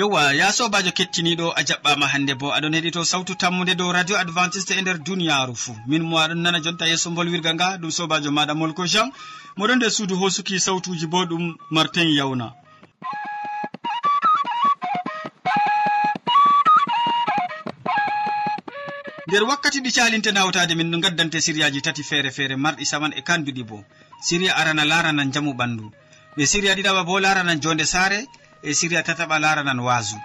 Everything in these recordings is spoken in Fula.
yowa ya sobajo kettiniɗo a jaɓɓama hande bo. Aɗon heɗito sawtu tammude dow radio adventiste e nder duniyaru fou min mo aɗon nana jonta yeeso bolwirga nga ɗum sobajo maɗa molko jean. Moɗon nder suudu hosuki sawtuji bo ɗum martin yawna. Nder wakkati ɗi calinte nawtade min no gaddante siriyaji tati feere feere marɗi saman e kanduɗi bo. Siriya arana larana jamu ɓandu. Ɓe siriya ɗiɗaɓa bo larana jonde saare e siriya tataɓa laranan wasu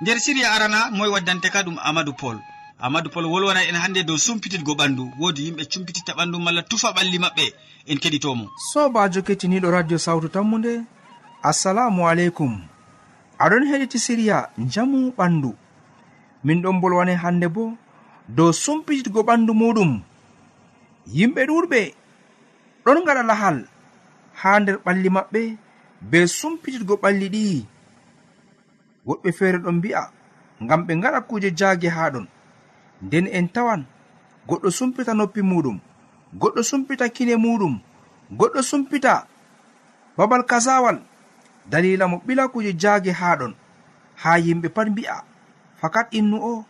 nder siriya arana moy waddante ka ɗum amadou pol. Amadou pol wolwana en hannde dow sumpititgo ɓandu woodi yimɓe cumpititta ɓandu malla tufa ɓalli maɓɓe en keɗitomo sobajo kettiniɗo radio sawtu tammude assalamu aleykum. Aɗon heɗiti siriya jamu ɓandu min ɗon bolwane hannde bo dow sumpititgo ɓandu muɗum. yimɓe ɗuɗɓe ɗon gaɗa lahal ha nder ɓalli maɓɓe be sumpititgo ɓalli ɗi. Woɗɓe feere ɗon mbi'a ngam ɓe ngaɗa kuje jaage haa ɗon. Nden en tawan goɗɗo sumpita noppi muɗum goɗɗo sumpita kine muɗum goɗɗo sumpita babal kasawal. Dalila mo ɓila kuje jaage haa ɗon. Haa yimɓe pat mbi'a fakat innu o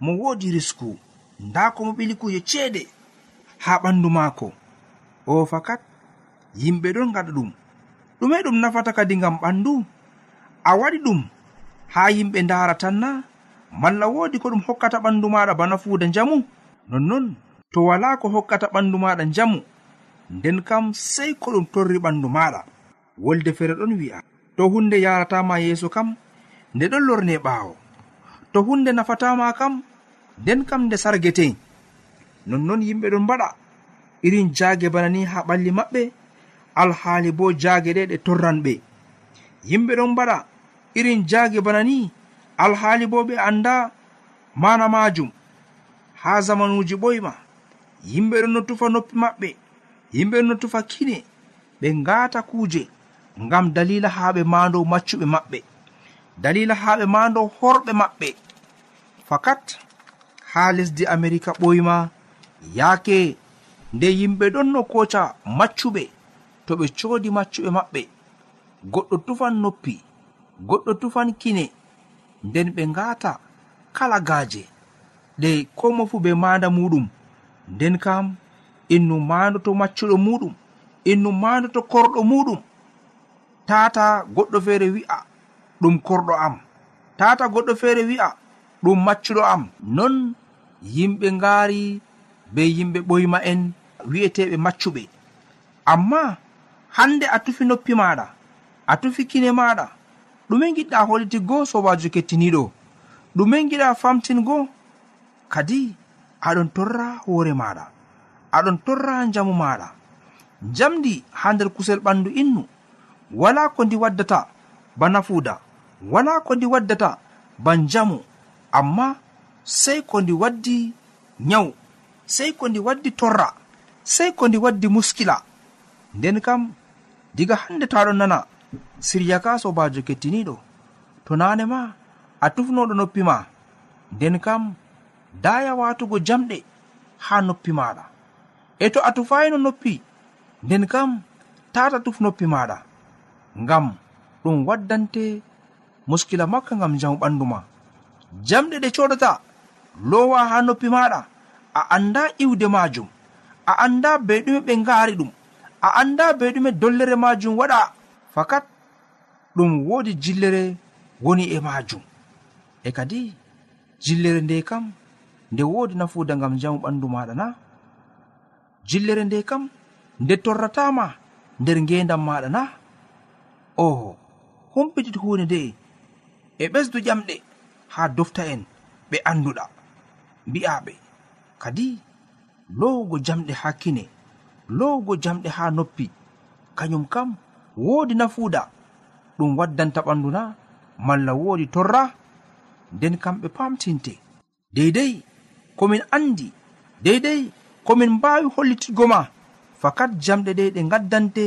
mo woodi risku nda ko mo ɓili kuje ceede. ha ɓandu maako. O fakat yimɓe ɗon gaɗa ɗum. Ɗume ɗum nafata kadi ngam ɓandu. A waɗi ɗum ha yimɓe ndara tan na malla wodi ko ɗum hokkata ɓandu maɗa bana fuuda njamu. Nonnon to wala ko hokkata ɓandu maɗa njamu. Nden kam sei ko ɗum torri ɓandu maɗa wolde feere ɗon wi'a to hunde yaratama yeeso kam nde ɗon lorne ɓaawo. To hunde nafatama kam nden kam nde sargete nonnon yimɓe ɗon mbaɗa. Irin jaage bana ni ha ɓalli maɓɓe alhaali bo jaage ɗe ɗe torran ɓe. Yimɓe ɗon mbaɗa. Irin jaage bana ni alhaali bo ɓe annda mana majum ha zamanuji ɓoyma yimɓe ɗon no tufa noppi maɓɓe yimɓe ɗon no tufa kine. Ɓe ngata kuuje ngam dalila ha ɓe mandow maccuɓe maɓɓe. Dalila ha ɓe mandow horɓe maɓɓe. Fakat ha lesdi america ɓoyma yaake nde yimɓe ɗon no koca maccuɓe to ɓe coodi maccuɓe maɓɓe. Goɗɗo tufan noppi goɗɗo tufan kine nden ɓe ngata kala gaaje. Ɗe ko mo fu be manda muɗum nden kam innu mandoto maccuɗo muɗum innu mandoto korɗo muɗum. Tata goɗɗo feere wi'a ɗum korɗo am. Tata goɗɗo feere wi'a ɗum maccuɗo am. Non yimɓe ngaari be yimɓe ɓoyma en wi'eteɓe maccuɓe. Amma hande a tufi noppi maɗa a tufi kine maɗa ɗume giɗɗa holitigo sobajo kettiniɗo ɗume giɗa famtingo kadi aɗon torra hoore maɗa aɗon torra jamu maɗa jamdi ha nder kusel ɓandu innu wala ko ndi waddata ba nafuuda wala ko ndi waddata ban jamu amma sei ko ndi waddi nyawu. sey ko ndi waddi torra sey ko ndi waddi muskila. Nden kam diga hande to nana sirya ka sobajo kettiniɗo to nane ma a tufnoɗo noppi ma. Nden kam daya watugo jamɗe ha noppi maɗa e to a tufayino noppi nden kam tata tuf noppi maɗa ngam ɗum waddante muskila makka ngam jamu ɓandu ma. Jamɗe ɗe coɗata lowa ha noppi maɗa a anda iwde majum a anda be ɗume ɓe ngaari ɗum. A anda be ɗume dollere majum waɗa. Fakat ɗum woodi jillere woni e majum e kadi jillere nde kam nde woodi nafuuda ngam jamu ɓandu maɗa na? Jillere nde kam nde torratama nder ngendam maɗa na? Oho humpitit hunde nde e ɓesdu ƴamɗe ha dofta en ɓe anduɗa mbi'aɓe kadi lowugo jamɗe ha kine lowugo jamɗe ha noppi kañum kam woodi nafuuda. Ɗum waddanta ɓandu na malla woodi torra nden kamɓe pamtinte deydey komin andi deydey komin mbaawi hollitigo ma. Fakat jamɗe ɗe ɗe gaddante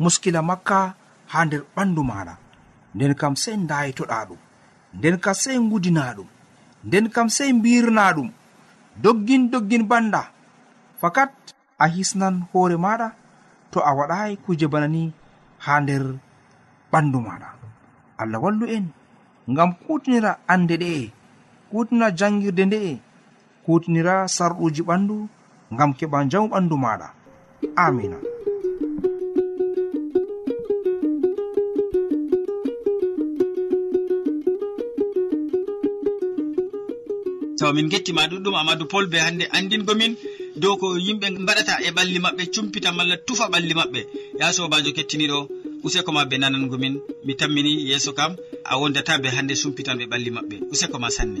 muskila makka ha nder ɓandu maɗa nden kam sey ndayitoɗa ɗum nden kam sey gudina ɗum nden kam sey mbirna ɗum. doggin doggin banda. Fakat a hisnan hoore maɗa to a waɗayi kuje bana ni ha nder ɓandu maɗa allah wallu en ngam kutinira ande ɗe'e kutinira jangirde nde'e kutinira sarɗuji ɓandu ngam keɓa jamu ɓandu maɗa amina taw min gettima ɗuɗɗum amadou pol be hannde andingomin dow ko yimɓe mbaɗata e ɓalli maɓɓe cumpita malla tufa ɓalli maɓɓe. Ya sobajo kettiniɗo useko ma be nanangomin mi tammini yeeso kam a wondata be hannde sumpitan ɓe ɓalli maɓɓe. Useko ma sanne.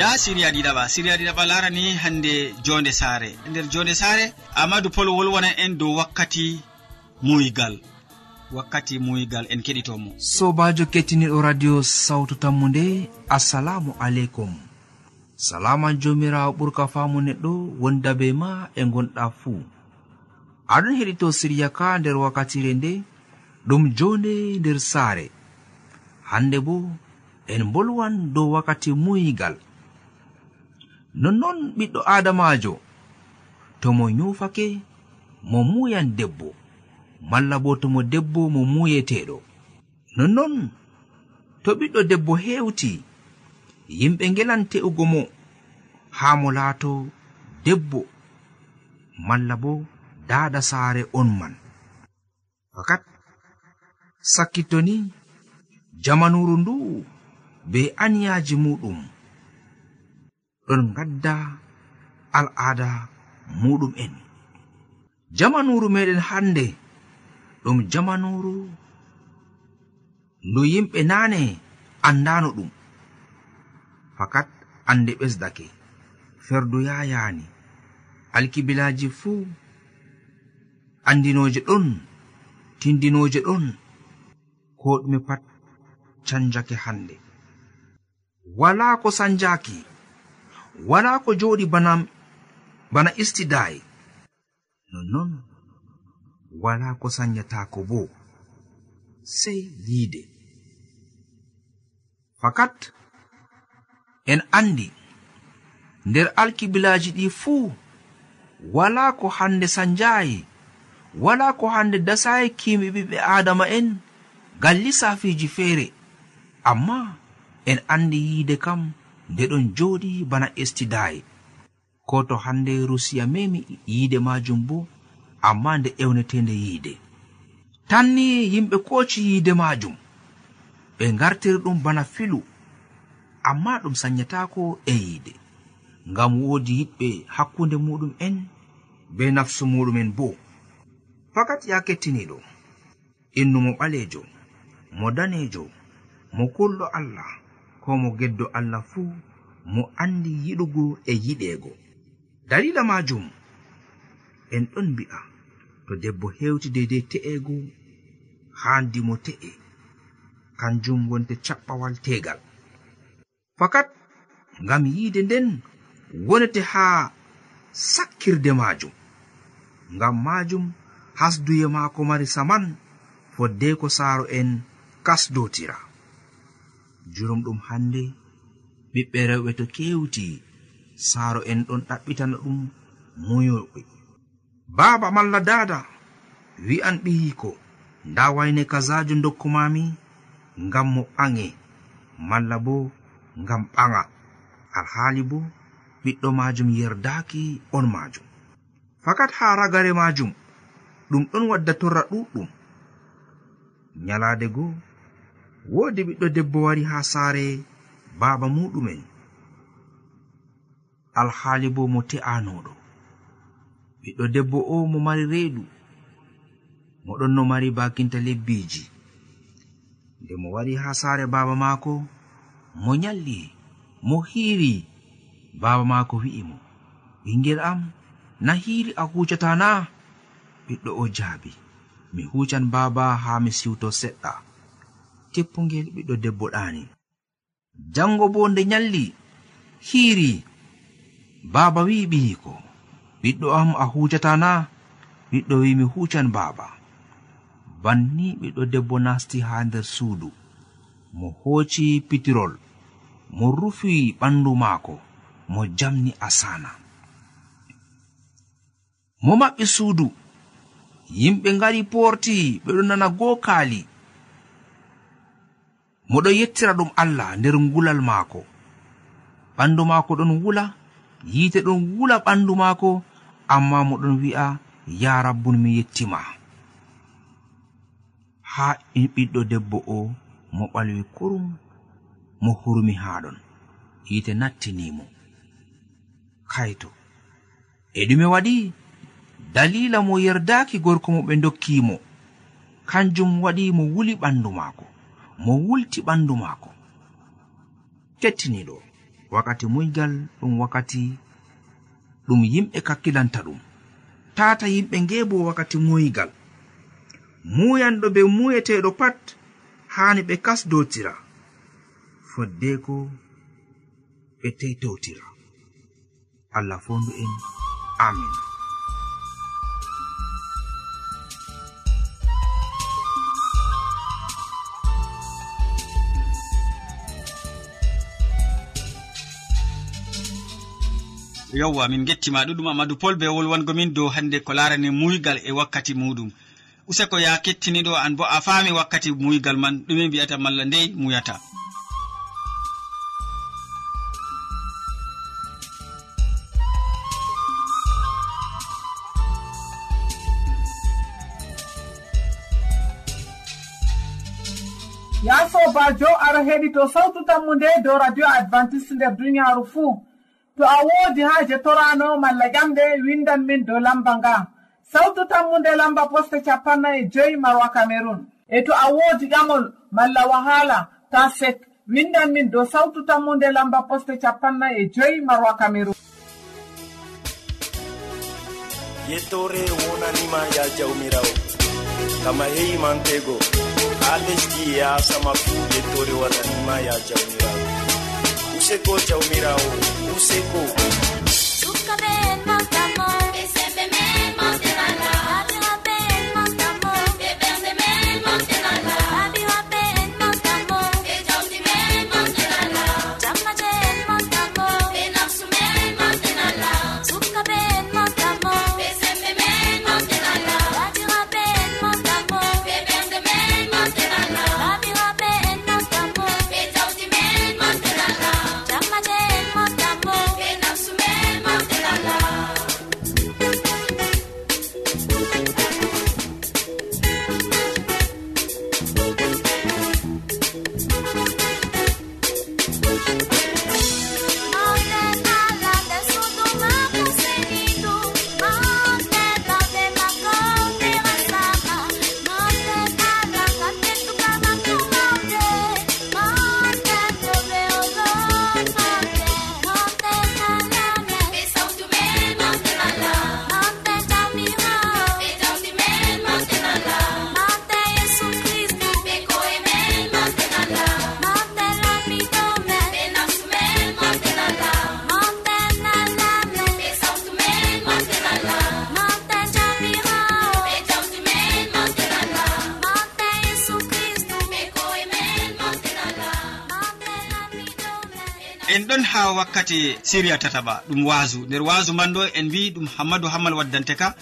nda siriya ɗiɗaɓa siriya ɗiɗaɓa larani hande jonde saare e nder jonde saare amadou pol wolwona en dow wakkati muyigal. Wakkati muyigal en keɗitomo. Sobajo kettiniɗo radio sawtu tammu nde assalamu aleykum. Salaman jomirawo ɓurka famu neɗɗo wonda be ma e gonɗa fuu. Aɗon heɗito siriya ka nder wakkatire nde ɗum jonde nder saare. Hande bo en bolwan dow wakkati muyigal. nonnon ɓiɗɗo adamajo to mo nyufake mo muyan debbo malla bo to mo debbo mo muyeteɗo. Nonnon to ɓiɗɗo debbo hewti yimɓe gelan te'ugo mo haa mo laato debbo malla bo daada saare on man. Fakat sakkitto ni jamanuru ndu be aniyaji muɗum. ɗon gadda al'ada muɗum en. Jamanuru meɗen hande ɗum jamanuru ndu yimɓe nane andano ɗum. Fakat ande ɓesdake ferdu yayani alkibilaji fuu andinoje ɗon tindinoje ɗon ko ɗume pat canjake hande wala ko sanjaki wala ko joɗi bana bana istidayi nonnon wala ko sanyatako bo. Sei yiide. Fakat en andi nder alkibilaji ɗi fuu wala ko hande sanjayi wala ko hande dasayi kimi ɓiɓɓe adama en gal lissafiji feere. Amma en andi yiide kam. nde ɗon jooɗi bana estidaye ko to hannde rusiya memi yiide majum bo amma nde ewnetende yiide. Tanni yimɓe koci yiide majum ɓe gartiri ɗum bana filu amma ɗum sanyatako e yiide. Ngam woodi yiɗɓe hakkunde muɗum en be nafsu muɗumen bo. Fakat ya kettiniɗo innumo ɓalejo mo danejo mo kulɗo allah. ko mo geddo allah fuu mo andi yiɗugo e yiɗego. Dalila majum en ɗon mbi'a to debbo hewti deidei te'ego handi mo te'e kanjum wonte caɓɓawal tegal. Fakat ngam yiide nden wonete haa sakkirde majum. Ngam majum hasduye maako mari saman foddeko saaro en kasdotira. jurum ɗum hande ɓiɓɓe rewɓe to kewti saaro en ɗon ɗaɓɓitana ɗum muyoɓe baaba malla dada wi'an ɓiyiko nda wayne kazajo dokkumami ngam mo ɓange malla bo ngam ɓaŋa. Alhaali bo ɓiɗɗo majum yerdaki on majum fakat ha ragare majum ɗum ɗon wadda torra ɗuɗɗum nyalade goo woodi ɓiɗɗo debbo wari haa saare baaba muɗumen alhaali bo mo te'anoɗo ɓiɗɗo debbo o mo mari reedu moɗon no mari bakinta lebbiiji. Nde mo wari haa saare baaba maako mo nyalli mo hiiri baaba maako wi'i mo. Ɓingel am na hiiri a hucata na ɓiɗɗo o jaabi mi hucan baaba haa mi siwto seɗɗa. teppungel ɓiɗɗo debbo ɗaani. Jango bo nde nyalli hiiri. Baaba wi'i ɓiyiko ɓiɗɗo am a hujata na ɓiɗɗo wi mi hucan baaba. Banni ɓiɗɗo debbo nasti haa nder suudu. Mo hooci pitirol mo rufi ɓandu maako mo jamni asana mo maɓɓi suudu. Yimɓe ngari porti ɓeɗo nana gookaali. moɗon yettira ɗum allah nder ngulal maako. Ɓandu maako ɗon wula yiite ɗon wula ɓandu maako amma moɗon wi'a ya rabbun mi yettima. Haa ɓiɗɗo debbo o mo ɓalwi kurum mo hurmi haaɗon yiite nattinimo kayto e ɗume waɗi dalila mo yerdaaki gorko mo ɓe dokkimo kanjum waɗi mo wuli ɓandu maako. mo wulti ɓandu maako. Kettiniɗo wakkati muygal ɗum wakkati ɗum yimɓe kakkilanta ɗum. Tata yimɓe ngebo wakkati muygal. Muyanɗo be muyeteɗo pat hani ɓe kasdotira foddeko ɓe teitowtira allah fondu en. Amin. yowwa min gettima ɗuɗum amadou pol be wolwango min dow hande ko larani muygal e wakkati muɗum. Useko ya kettiniɗo an bo a faami wakkati muygal man ɗume mbiyata malla ndey muyata. Ya sobajo ara heɗito sawtu tammu nde dow radio adventiste nder duniyaaru fuu. to a woodi haaje torano malla ƴamɗe windan min dow lamba nga. Sawtu tammunde lamba poste capanna e joyi marwa cameron e to a woodi ƴamol malla wahala ta sek. Windan min dow sawtu tammunde lamba poste capanna e joyi marwa cameron yettore wonanima ya jawmirawo. Kama heyi mantego ha lesdi yasama e fuu yettore wonanima ya jawmirawo. useko jawmirawo useko. Sukaɓe en magdamo wakkati siriya tataɓa ɗum waasu. Nder waasu man ɗo en mbi ɗum hammadou hammal waddante ka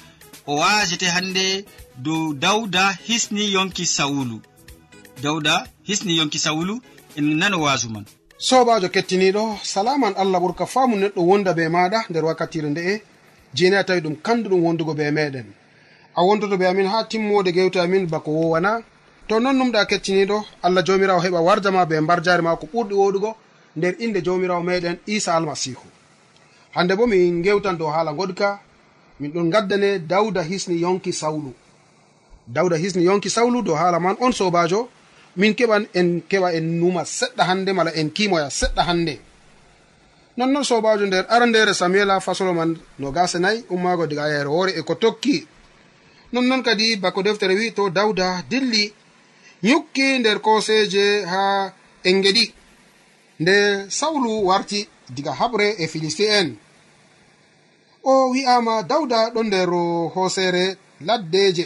o waajete hannde dow dawda hisni yonki sawulu. Dawda hisni yonki sawulu en nano waasu man. Sobajo kettiniɗo salaman allah ɓurka faamu neɗɗo wonda be maɗa nder wakkatire nde'e jeni a tawi ɗum kandu ɗum wondugo be meɗen a wondoto be amin ha timmode gewte amin bako wowana to non numɗa kettiniɗo allah jomirawo heɓa wardama be mbar jari ma ko ɓurɗi woɗugo nder inde jawmirawo meɗen isa almasihu. Hande bo min gewtan dow haala goɗka min ɗon gaddane dawda hisni yonki sawlu. Dawda hisni yonki sawlu dow haala man on sobajo min keɓan en keɓa en numa seɗɗa hande mala en kimoya seɗɗa hande. Nonnoon sobajo nder arandere samuela fasolo man no gase gasenayi ummago diga yayre woore e ko tokki. Nonnoon kadi bako deftere wi to dawda dilli yukki nder koseje ha engeɗi nde sawlu warti diga haɓre e filisti en o wi'ama dawda ɗo nder hoosere laddeje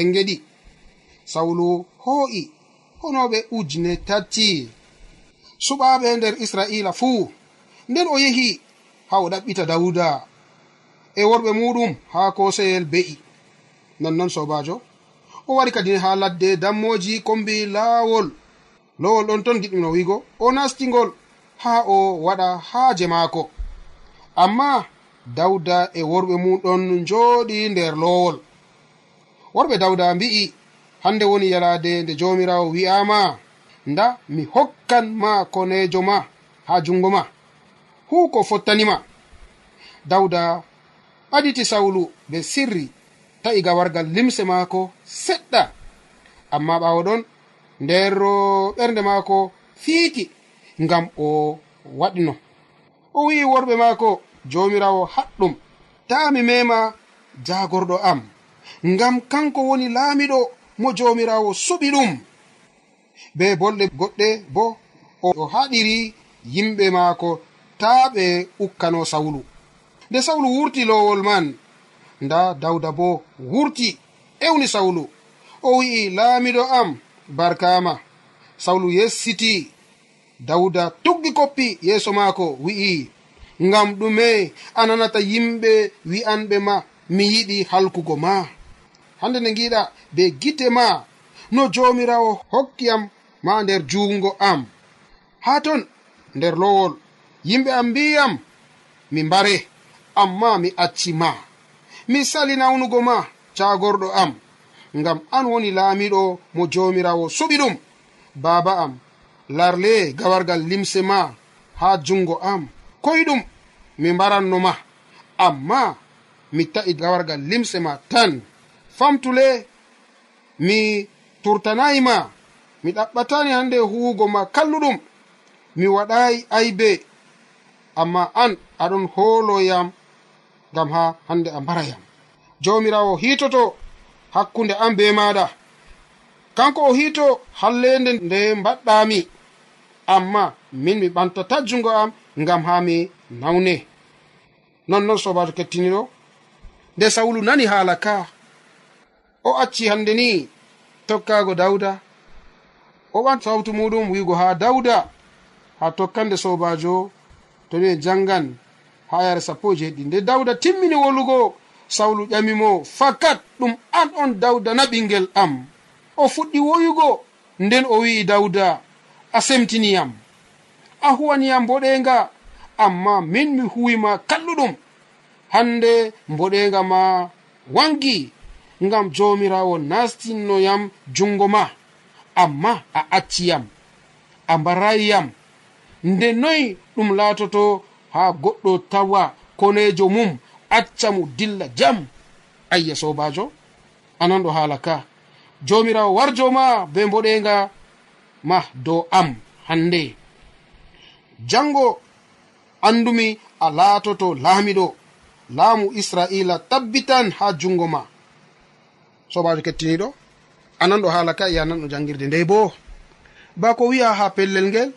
en geɗi sawlu hoo'i honoɓe ujune tati. Suɓaɓe nder israila fuu nden o yehi ha o ɗaɓɓita dawuda. E worɓe muɗum ha koseyel be'i. Nonnon sobajo o wari kadi ha ladde dammoji kombi laawol. lowol ɗon ton giɗɗumno wiigo. O nastigol ha o waɗa haaje maako. Amma dawda e worɓe muɗon njooɗi nder lowol. Worɓe dawda mbi'i hande woni yalaade nde jomirawo wi'ama nda mi hokkan ma konejo ma ha jungo ma. Hu ko fottanima dawda ɓaditi sawlu be sirri ta'i gawargal limse maako seɗɗa. Amma ɓawo ɗon nder ɓernde maako fiiti ngam o waɗino. O wi'i worɓe maako jomirawo haɗɗum. Ta mi mema jagorɗo am. Ngam kanko woni laamiɗo mo jomirawo suɓi ɗum. Be bolɗe goɗɗe bo o haɗiri yimɓe maako ta ɓe ukkano sawlu nde sawlu wurti lowol man nda dawda bo wurti ewni sawlu o wi'i laamiɗo am. barkama. Sawlu yessiti dawda tuggi koppi yeeso maako wi'i. Ngam ɗume a nanata yimɓe wi'anɓe ma mi yiɗi halkugo ma. Hande nde giɗa be gite ma no jomirawo hokkiyam ma nder juungo am. Ha ton nder lowol yimɓe am mbiyam mi mbare amma mi acci ma. Mi sali nawnugo ma cagorɗo am. ngam an woni laamiɗo mo jomirawo suɓi ɗum baaba am larle gawargal limse ma ha jungo am koyɗum mi mbaranno ma. Amma mi ta'i gawargal limse ma tan. Famtule mi turtanayi ma mi ɗaɓɓatani hande huwugo ma kalluɗum mi waɗayi aybe. Amma an aɗon hooloyam ngam ha hande a mbarayam. Jomirawo hitoto hakkunde an be maɗa. Kanko o hito hallende nde mbaɗɗami. Amma min mi ɓantata jungo am ngam ha mi nawne. Nonnon sobajo kettiniɗo. Nde sawlu nani haala ka? O acci hande ni tokkago dawda o ɓan sawtu muɗum wigo ha dawda ha tokkande sobajo to ɗe jangan ha yare sappo e jeeɗi nde dawda timmini wolugo sawlu ƴamimo fakat ɗum an on dawda na ɓingel am. O fuɗɗi woyugo nden o wi'i dawda a semtiniyam. A huwaniyam mboɗenga amma min mi huwima kalluɗum. Hande mboɗenga ma wangi ngam jomirawo nastinnoyam jungo ma. Amma a acciyam a mbarayiyam nde noyi ɗum laatoto ha goɗɗo tawa konejo mum acca mo dilla jam. Ayya sobajo anan ɗo haala ka. Jomirawo warjo ma be mboɗenga ma dow am hande. Jango andumi a laatoto laamiɗo. Laamu israila tabbitan ha jungo ma. Sobajo kettiniɗo anan ɗo haala ka yanan ɗo jangirde nde bo. Ba ko wi'a ha pellel ngel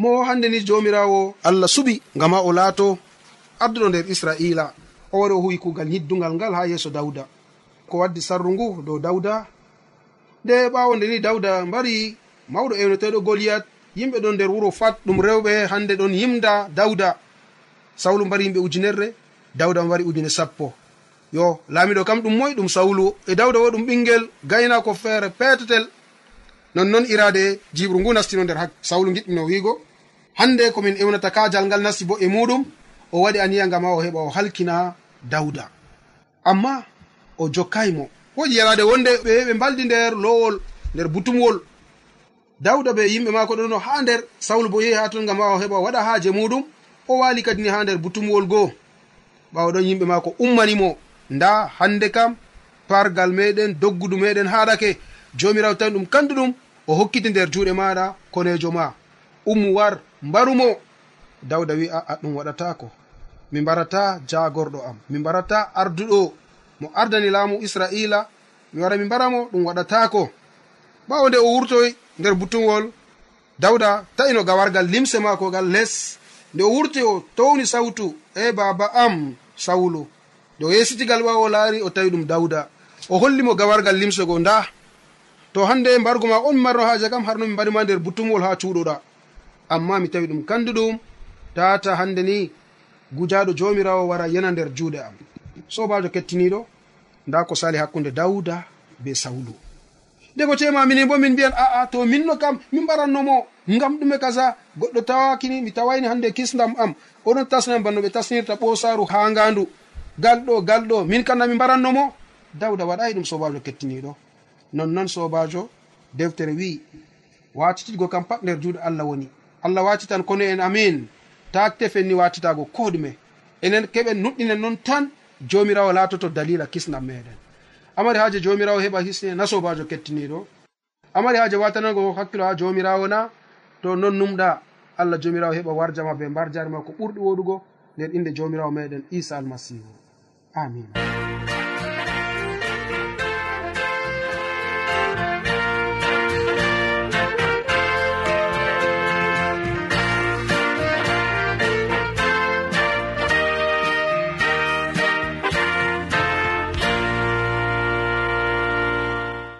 mo hande ni jomirawo allah suɓi ngam ha o laato. adduɗo nder israila o wari o huwi kuugal yiddungal ngal ha yeeso dawda ko waddi sarru ngu dow dawda nde ɓawo nde ni dawda mbari mawɗo ewneteɗo goliyat yimɓe ɗon nder wuro fat ɗum rewɓe hande ɗon yimda dawda sawlu mbari yimɓe ujunerre dawda mbari ujune sappo. Yo laamiɗo kam ɗum moy ɗum sawlu e dawda wo ɗum ɓingel gaynako feere petetel nonnoon irade jiɓru ngu nastino nder hak sawlu giɗɗino wiigo. Hande komin ewnata kajal ngal nasti bo e muɗum o waɗi aniya ngam a o heɓa o halkina dawda amma o jokkayi mo. Woji yalade wonde ɓe ɓe mbaldi nder lowol nder butumwol. Dawda ɓe yimɓe mako ɗono ha nder sawlu bo yehi ha ton ngam a o heɓa o waɗa haaje muɗum. O waali kadini ha nder butumwol goo. Ɓawa ɗon yimɓe mako ummanimo nda hande kam pargal meɗen doggudu meɗen haɗake jomirawo tawi ɗum kanduɗum o hokkiti nder juuɗe maɗa konejo ma ummu war mbarumo dawda wi aa ɗum waɗatako mi mbarata jagorɗo am. Mi mbarata arduɗo. Mo ardani laamu israila. Mi wara mi mbaramo ɗum waɗatako ɓawo nde o wurtoy nder butugol dawda ta'ino gawargal limse maako gal les. Nde o wurti o towni sawtu e baba am sawlo nde o yesitigal ɓawo o laari o tawi ɗum dawda o hollimo gawargal limse go nda to hande mbargo ma on mi marno haaje kam harno mi mbaɗima nder butugol ha cuuɗoɗa. Amma mi tawi ɗum kanduɗum tata hande ni gujaɗo jomirawo wara yana nder juuɗe am. Sobajo kettiniɗo nda ko sali hakkunde dawda be sawlu. Nde ko tema minin bo min mbiyan aa to minno kam min mbarannomo ngam ɗume kaza goɗɗo tawakini mi tawayni hande kisdam am. Oɗon tasnam banno ɓe tasnirta ɓosaru ha ngandu galɗo galɗo min kamna mi mbarannomo dawda waɗayi ɗum sobajo kettiniɗo nonnon sobajo deftere wi watitigo kam pat nder juuɗe allah woni. Allah watitan kono en amin. ta tefen ni watitago ko ɗume enen keɓen nuɗɗinen noon tan jomirawo latoto dalila kisnam meɗen. Amari haaje jomirawo heɓa hisne na sobajo kettiniɗo. Amari haaje watanago hakkilo ha jomirawo na to non numɗa allah jomirawo heɓa warjama be mbar jarima ko ɓurɗi woɗugo nder inde jomirawo meɗen isa almasihu. Amina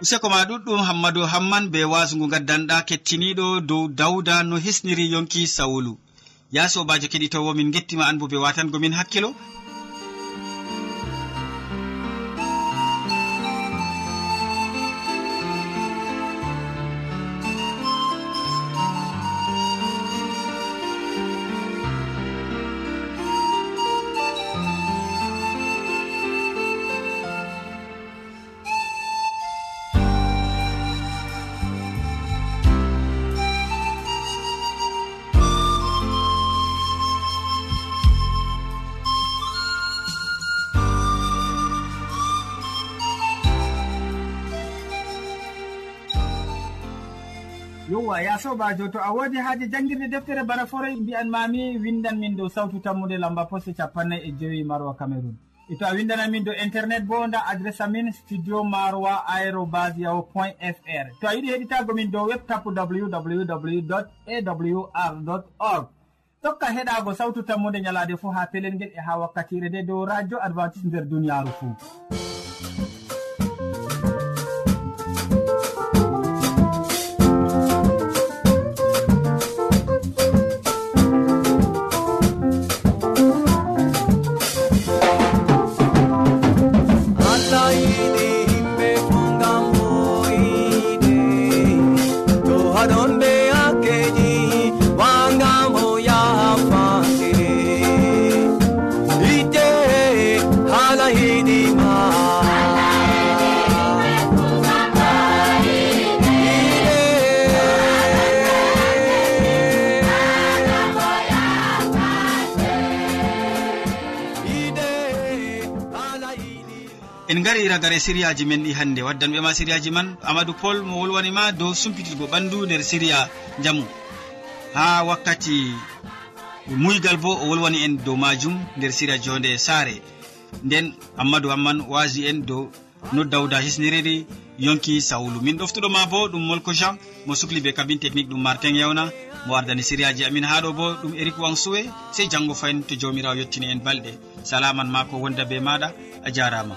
useko ma ɗuɗɗum hammadou hamman be wasungu gaddanɗa kettiniɗo dow dawda no hisniri yonki sawulu. Ya sobajo keɗitowo min gettima an bo be watangomin hakkilo. sobajo to a wodi haaji jangguirde deftere bana forey mbiyan mami windan min dow sawtu tammude lamba poste capannay e joyi maroa cameron e to a windana min dow internet bo nda adresse amin studio maroa aérobas yaho point fr to a yiɗi heɗitago min dow web tapu www awr org. Tokka heɗago sawtu tammude ñalade fo ha pelel ngel e ha wakkatire nde dow radio adventice nder duniyaru fou gari ragare siriyaji men ɗi hannde. Waddanɓe ma siriyaji man amadou pol mo wolwanima dow sumpitirgo ɓandu nder siriya jamu ha wakkati muygal bo o wolwani en dow majum nder siriya jonde saare. Nden ammadou amman wasi en dow no dawda hisniriri yonki sawlu min ɗoftuɗoma bo ɗum molko jean mo sukli be kabine technique ɗum martin yewna mo ardani sériyaji amin. Haɗo bo ɗum érik wansuwe sey janggo fayin to jawmirawo yettini en balɗe. Salaman ma ko wonda be maɗa a jarama.